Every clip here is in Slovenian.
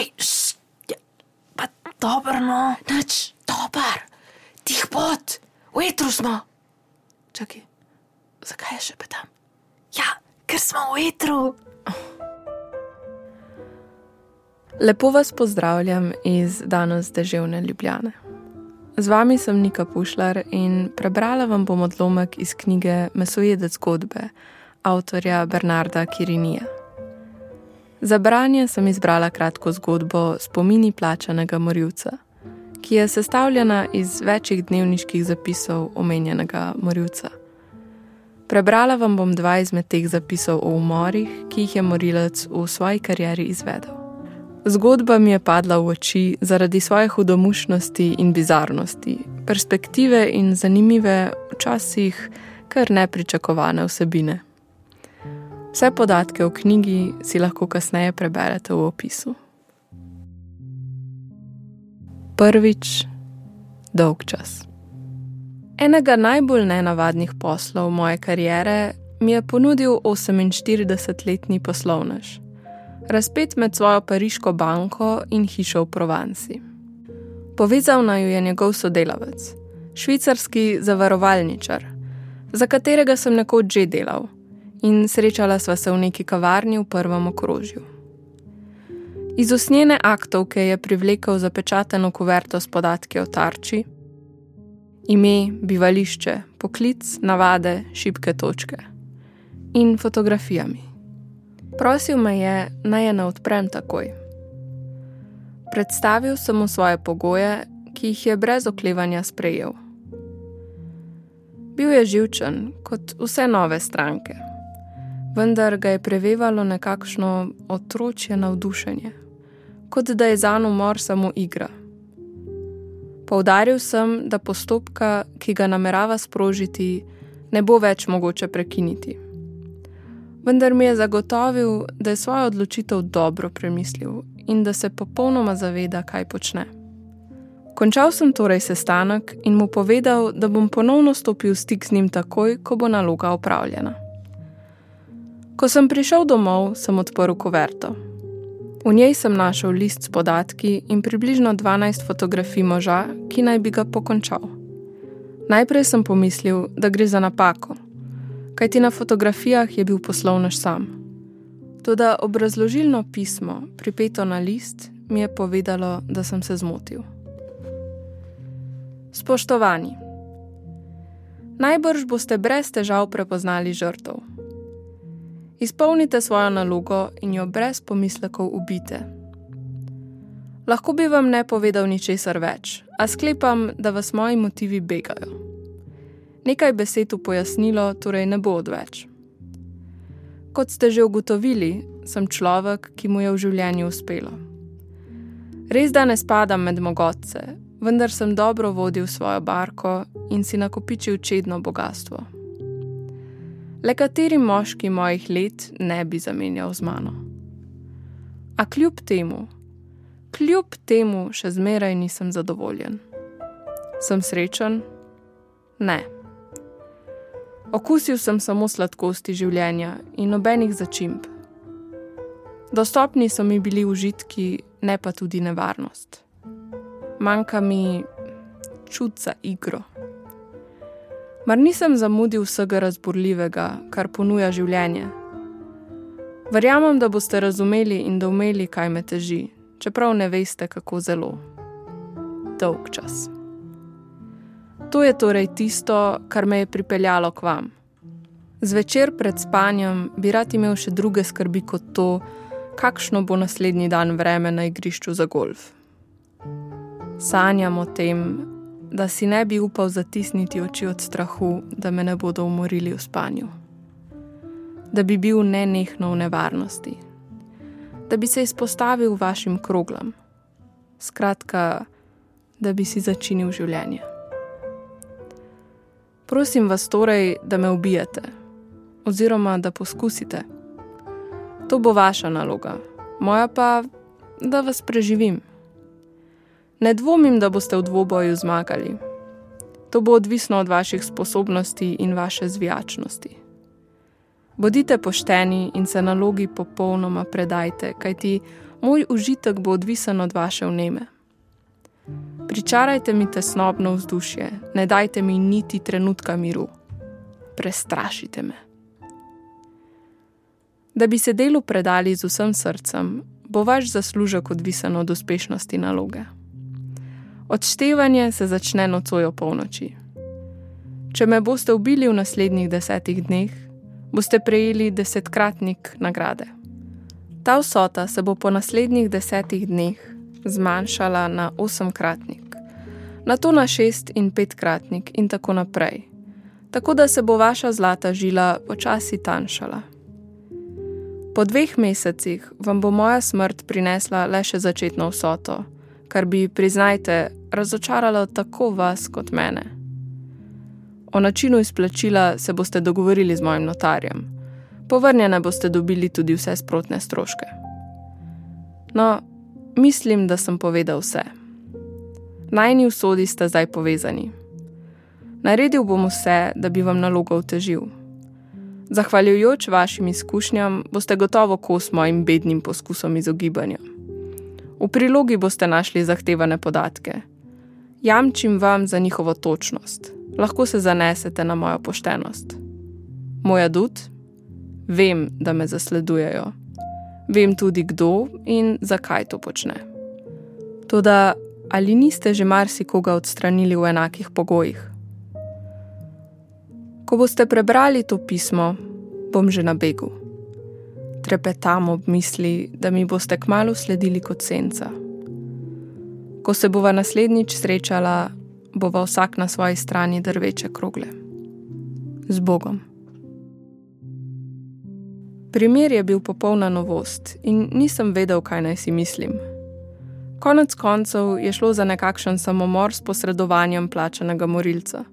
Hej, šš, ja, pa dobro, no. Nič, Dober, tih pot, v etru smo. čakaj, zakaj je še petam? Ja, ker smo v etru. Lepo vas pozdravljam iz danes deževne Ljubljane. Z vami sem Nika Pušlar in prebrala vam bom odlomek iz knjige Mesojedec zgodbe avtorja Bernarda Kirinija. Za branje sem izbrala kratko zgodbo Spomini plačanega morilca, ki je sestavljena iz večjih dnevniških zapisov omenjenega morilca. Prebrala vam bom dva izmed teh zapisov o umorih, ki jih je morilec v svoji karieri izvedel. Zgodba mi je padla v oči zaradi svoje hudomušnosti in bizarnosti, perspektive in zanimive, včasih kar nepričakovane vsebine. Vse podatke o knjigi si lahko kasneje preberete v opisu. Prvič, dolg čas. Enega najbolj nenavadnih poslov moje kariere mi je ponudil 48-letni poslovnež, razpet med svojo pariško banko in hišo v Provanci. Povezal naju je njegov sodelavec, švicarski zavarovalničar, za katerega sem nekoč že delal in srečala sva se v neki kavarni v prvem okrožju. Iz usnjene aktovke je privlekel zapečateno kuverto s podatki o tarči, ime, bivališče, poklic, navade, šibke točke in fotografijami. Prosil me je, naj je ne odprem takoj. Predstavil sem mu svoje pogoje, ki jih je brez oklevanja sprejel. Bil je živčen, kot vse nove stranke vendar ga je prevevalo nekakšno otročje navdušenje, kot da je za umor samo igra. Poudaril sem, da postopka, ki ga namerava sprožiti, ne bo več mogoče prekiniti. Vendar mi je zagotovil, da je svojo odločitev dobro premislil in da se popolnoma zaveda, kaj počne. Končal sem torej sestanek in mu povedal, da bom ponovno stopil v stik z njim takoj, ko bo naloga opravljena. Ko sem prišel domov, sem odprl kuverto. V njej sem našel list s podatki in približno 12 fotografij moža, ki naj bi ga pokončal. Najprej sem pomislil, da gre za napako, kajti na fotografijah je bil poslovnež sam. Toda obrazložilno pismo, pripeto na list, mi je povedalo, da sem se zmotil. Spoštovani, najbrž boste brez težav prepoznali žrtev. Izpolnite svojo nalogo in jo brez pomislekov ubite. Lahko bi vam ne povedal ničesar več, a sklepam, da vas moji motivi begajo. Nekaj besed v pojasnilo torej ne bo odveč. Kot ste že ugotovili, sem človek, ki mu je v življenju uspelo. Res da ne spadam med mogotce, vendar sem dobro vodil svojo barko in si nakopičil čedno bogatstvo le kateri moški mojih let ne bi zamenjal z mano. A kljub temu, kljub temu še zmeraj nisem zadovoljen. Sem srečen? Ne. Okusil sem samo sladkosti življenja in nobenih začimb. Dostopni so mi bili užitki, ne pa tudi nevarnost. Manjka mi čut za igro. Mar nisem zamudil vsega razborljivega, kar ponuja življenje? Verjamem, da boste razumeli in doumeli, kaj me teži, čeprav ne veste, kako zelo. Dolg čas. To je torej tisto, kar me je pripeljalo k vam. Zvečer pred spanjem bi rad imel še druge skrbi kot to, kakšno bo naslednji dan vreme na igrišču za golf. Sanjam o tem, da si ne bi upal zatisniti oči od strahu, da me ne bodo umorili v spanju. Da bi bil nenehno v nevarnosti, da bi se izpostavil vašim kroglam, skratka, da bi si začinil življenje. Prosim vas torej, da me ubijete, oziroma da poskusite. To bo vaša naloga, moja pa, da vas preživim. Ne dvomim, da boste v dvoboju zmagali. To bo odvisno od vaših sposobnosti in vaše zvijačnosti. Bodite pošteni in se nalogi popolnoma predajte, kajti Moj užitek bo odvisen od vaše vneme. Pričarajte mi tesnobno vzdušje, ne dajte mi niti trenutka miru. Prestrašite me. Da bi se delu predali z vsem srcem, bo vaš zaslužek odvisen od uspešnosti naloge. Odštevanje se začne nocoj o polnoči. Če me boste ubili v naslednjih desetih dneh, boste prejeli desetkratnik nagrade. Ta vsota se bo po naslednjih desetih dneh zmanjšala na osemkratnik, na to na šest in petkratnik in tako naprej, tako da se bo vaša zlata žila počasi tanjšala. Po dveh mesecih vam bo moja smrt prinesla le še začetno vsoto, kar bi, priznajte, razočaralo tako vas kot mene. O načinu izplačila se boste dogovorili z mojim notarjem. Povrnjene boste dobili tudi vse sprotne stroške. No, mislim, da sem povedal vse. Najni usodi sta zdaj povezani. Naredil bom vse, da bi vam nalogo otežil. Zahvaljujoč vašim izkušnjam, boste gotovo kos mojim bednim poskusom izogibanja. V prilogi boste našli zahtevane podatke. Jamčim vam za njihovo točnost, lahko se zanesete na mojo poštenost. Moj adut? Vem, da me zasledujejo. Vem tudi, kdo in zakaj to počne. Toda, ali niste že marsikoga odstranili v enakih pogojih? Ko boste prebrali to pismo, bom že na begu. Trepetam ob misli, da mi boste kmalo sledili kot senca. Ko se bova naslednjič srečala, bova vsak na svoji strani drveče krogle. Z Bogom. Primer je bil popolna novost in nisem vedel, kaj naj si mislim. Konec koncev je šlo za nekakšen samomor s posredovanjem plačanega morilca.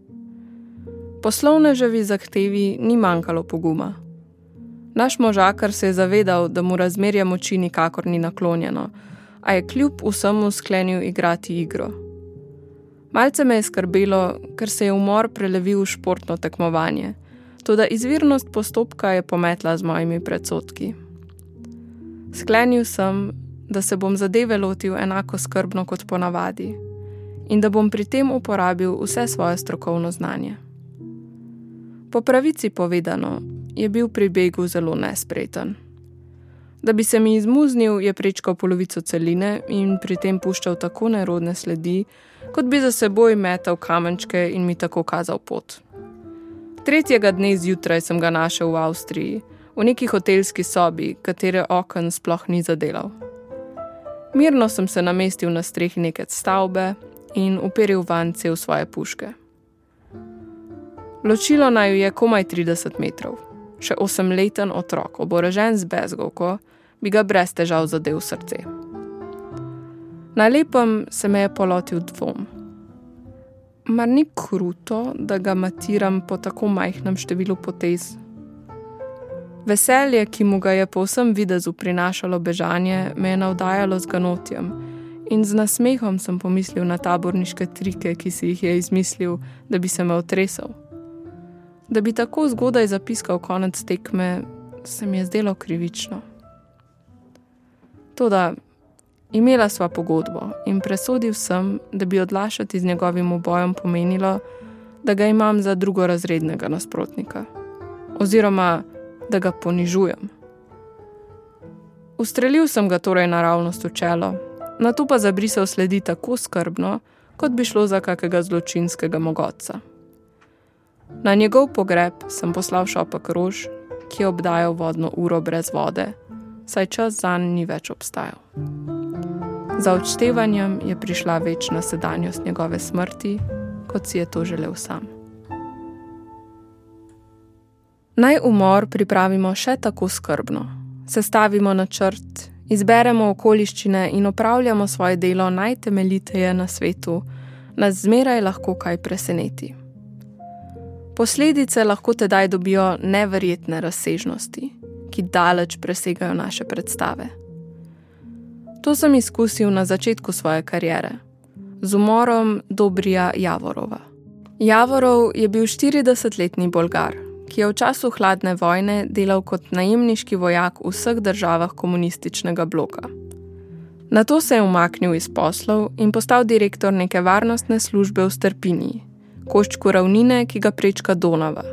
Poslovneževi zahtevi ni manjkalo poguma. Naš možakar se je zavedal, da mu razmerje moči nikakor ni naklonjeno, a je kljub vsemu sklenil igrati igro. Malce me je skrbelo, ker se je umor prelevil v športno tekmovanje, tudi izvirnost postopka je pometla z mojimi predsotki. Sklenil sem, da se bom zadeve lotil enako skrbno kot ponavadi in da bom pri tem uporabil vse svoje strokovno znanje. Po pravici povedano, je bil pri begu zelo nespreten. Da bi se mi izmuznil, je prečkal polovico celine in pri tem puščal tako nerodne sledi, kot bi za seboj metal kamenčke in mi tako kazal pot. Tretjega dne zjutraj sem ga našel v Avstriji, v neki hotelski sobi, katere okn sploh ni zadelal. Mirno sem se namestil na strehi neke stavbe in uperil vance v svoje puške. Ločilo naj je komaj 30 metrov. Še osemleten otrok, oborožen z bezgovko, bi ga brez težav zadev srce. Na lepem se me je polotil dvom. Mar ni kruto, da ga matiram po tako majhnem številu potez? Veselje, ki mu ga je po vsem videzu prinašalo bežanje, me je navdajalo z ganotjem in z nasmehom sem pomislil na taborniške trike, ki si jih je izmislil, da bi se me otresel. Da bi tako zgodaj zapiskal konec tekme, se mi je zdelo krivično. Toda, imela sva pogodbo in presodil sem, da bi odlašati z njegovim obojem pomenilo, da ga imam za drugorazrednega nasprotnika. Oziroma, da ga ponižujem. Ustrelil sem ga torej naravnost v čelo, na to pa zabrisal sledi tako skrbno, kot bi šlo za kakega zločinskega mogoca. Na njegov pogreb sem poslal šopek rož, ki je obdajal vodno uro brez vode, saj čas za njim ni več obstajal. Za odštevanjem je prišla večna sedanjost njegove smrti, kot si je to želel sam. Naj umor pripravimo še tako skrbno, sestavimo načrt, izberemo okoliščine in opravljamo svoje delo najtemeljiteje na svetu, nas zmeraj lahko kaj preseneti. Posledice lahko tedaj dobijo neverjetne razsežnosti, ki daleč presegajo naše predstave. To sem izkusil na začetku svoje kariere z umorom Dobrija Javorova. Javorov je bil 40-letni bolgar, ki je v času hladne vojne delal kot najemniški vojak v vseh državah komunističnega bloka. Na to se je umaknil iz poslov in postal direktor neke varnostne službe v Strpiniji, koščku ravnine, ki ga prečka Donava.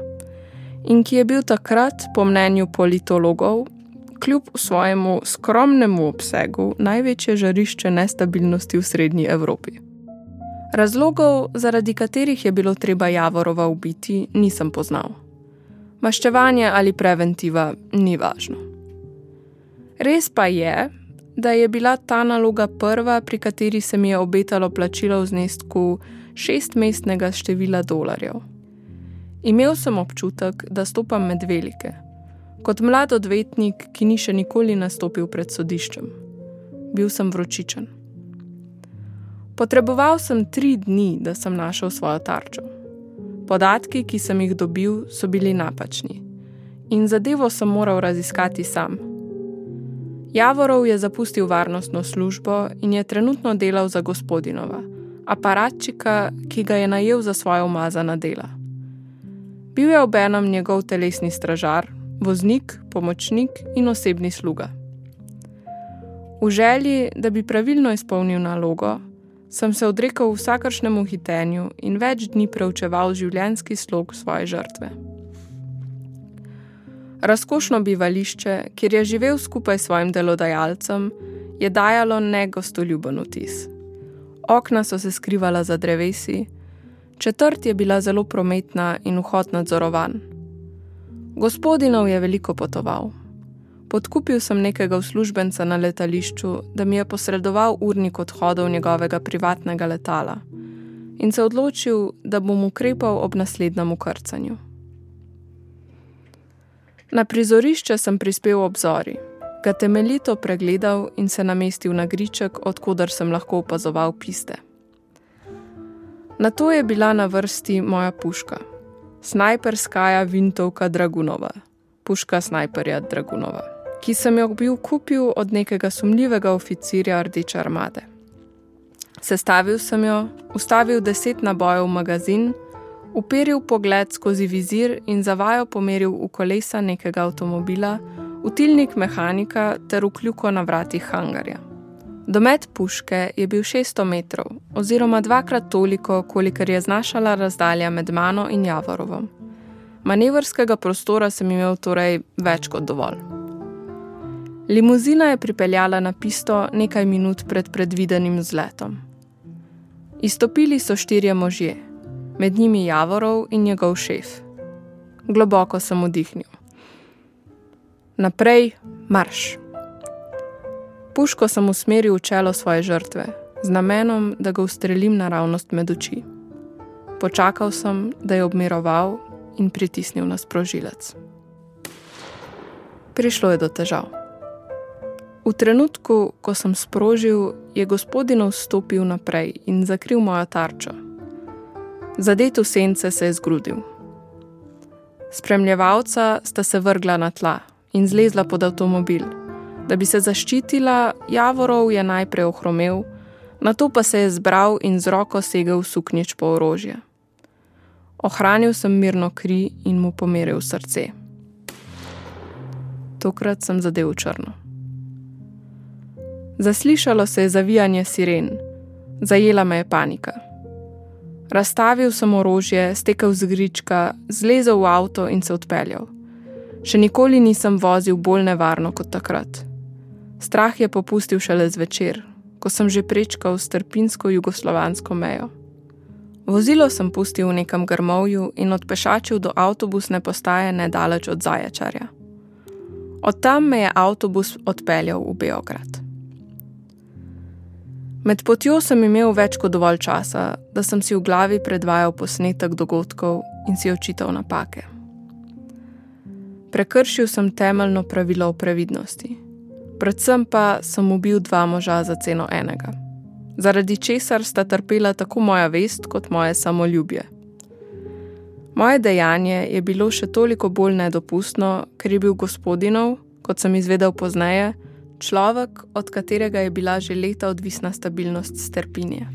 In ki je bil takrat, po mnenju politologov, kljub svojemu skromnemu obsegu, največje žarišče nestabilnosti v srednji Evropi. Razlogov, zaradi katerih je bilo treba Javorova ubiti, nisem poznal. Maščevanje ali preventiva ni važno. Res pa je, da je bila ta naloga prva, pri kateri se mi je obetalo plačilo v znesku šestmestnega števila dolarjev. Imel sem občutek, da stopam med velike, kot mlad odvetnik, ki ni še nikoli nastopil pred sodiščem. Bil sem vročičen. Potreboval sem tri dni, da sem našel svojo tarčo. Podatki, ki sem jih dobil, so bili napačni in zadevo sem moral raziskati sam. Javorov je zapustil varnostno službo in je trenutno delal za gospodinova, aparatčika, ki ga je najel za svoje umazana dela. Bil je obenem njegov telesni stražar, voznik, pomočnik in osebni sluga. V želji, da bi pravilno izpolnil nalogo, sem se odrekel vsakršnemu hitenju in več dni preučeval življenjski slog svoje žrtve. Razkošno bivališče, kjer je živel skupaj s svojim delodajalcem, je dajalo negostoljuben vtis. Okna so se skrivala za drevesi, četrt je bila zelo prometna in vhod nadzorovan. Gospodinov je veliko potoval. Podkupil sem nekega uslužbenca na letališču, da mi je posredoval urnik odhodov njegovega privatnega letala in se odločil, da bom ukrepal ob naslednjem ukrcanju. Na prizorišče sem prispel obzori, ga temeljito pregledal in se namestil na griček, odkudar sem lahko opazoval piste. Na to je bila na vrsti moja puška, snajperskaja Vintovka Dragunova, puška snajperja Dragunova, ki sem jo bil kupil od nekega sumljivega oficirja Rdeče armade. Sestavil sem jo, ustavil deset nabojev v magazin uperil pogled skozi vizir in zavajo pomeril v kolesa nekega avtomobila, v tilnik mehanika ter v kljuko na vratih hangarja. Domet puške je bil 600 metrov, oziroma dvakrat toliko, kolikor je znašala razdalja med mano in Javorovom. Manevrskega prostora sem imel torej več kot dovolj. Limuzina je pripeljala na pisto nekaj minut pred predvidenim zletom. Izstopili so štirje možje, med njimi Javorov in njegov šef. Globoko sem vdihnil. Naprej, marš. Puško sem usmeril v čelo svoje žrtve, z namenom, da ga ustrelim naravnost med oči. Počakal sem, da je obmiroval in pritisnil na sprožilec. Prišlo je do težav. V trenutku, ko sem sprožil, je gospodinov stopil naprej in zakril mojo tarčo. Zadet v sence se je zgrudil. Spremljevalca sta se vrgla na tla in zlezla pod avtomobil. Da bi se zaščitila, Javorov je najprej ohromel, na to pa se je zbral in z roko segel suknjič po orožje. Ohranil sem mirno kri in mu pomeril srce. Tokrat sem zadev črno. Zaslišalo se je zavijanje siren, zajela me je panika. Razstavil sem orožje, stekel z grička, zlezel v avto in se odpeljal. Še nikoli nisem vozil bolj nevarno kot takrat. Strah je popustil šele zvečer, ko sem že prečkal strpinsko jugoslovansko mejo. Vozilo sem pustil v nekem grmovju in odpešačil do avtobusne postaje nedaleč od Zajačarja. Od tam me je avtobus odpeljal v Beograd. Med potjo sem imel več kot dovolj časa, da sem si v glavi predvajal posnetek dogodkov in si očital napake. Prekršil sem temeljno pravilo o previdnosti, predvsem pa sem ubil dva moža za ceno enega, zaradi česar sta trpela tako moja vest kot moje samoljubje. Moje dejanje je bilo še toliko bolj nedopustno, ker je bil gospodinov, kot sem izvedel pozneje, človek, od katerega je bila že leta odvisna stabilnost strpinje.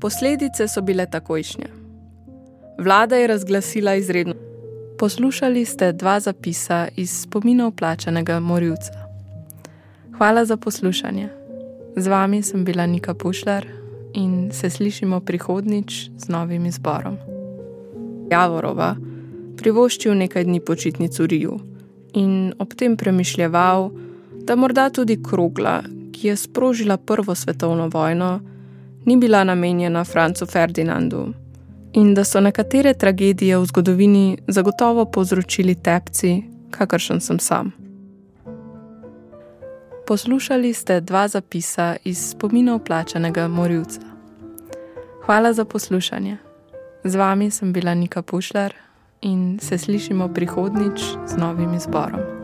Posledice so bile takojšnje. Vlada je razglasila izredno. Poslušali ste dva zapisa iz spominov plačanega morilca. Hvala za poslušanje. Z vami sem bila Nika Pušlar in se slišimo prihodnič z novim izborom. Javorova privoščil nekaj dni počitnic v Riju in ob tem premišljeval, da morda tudi krogla, ki je sprožila Prvo svetovno vojno, ni bila namenjena Francu Ferdinandu in da so nekatere tragedije v zgodovini zagotovo povzročili tepci, kakršen sem sam. Poslušali ste dva zapisa iz spominov plačanega morilca. Hvala za poslušanje. Z vami sem bila Nika Pušlar in se slišimo prihodnič z novim izborom.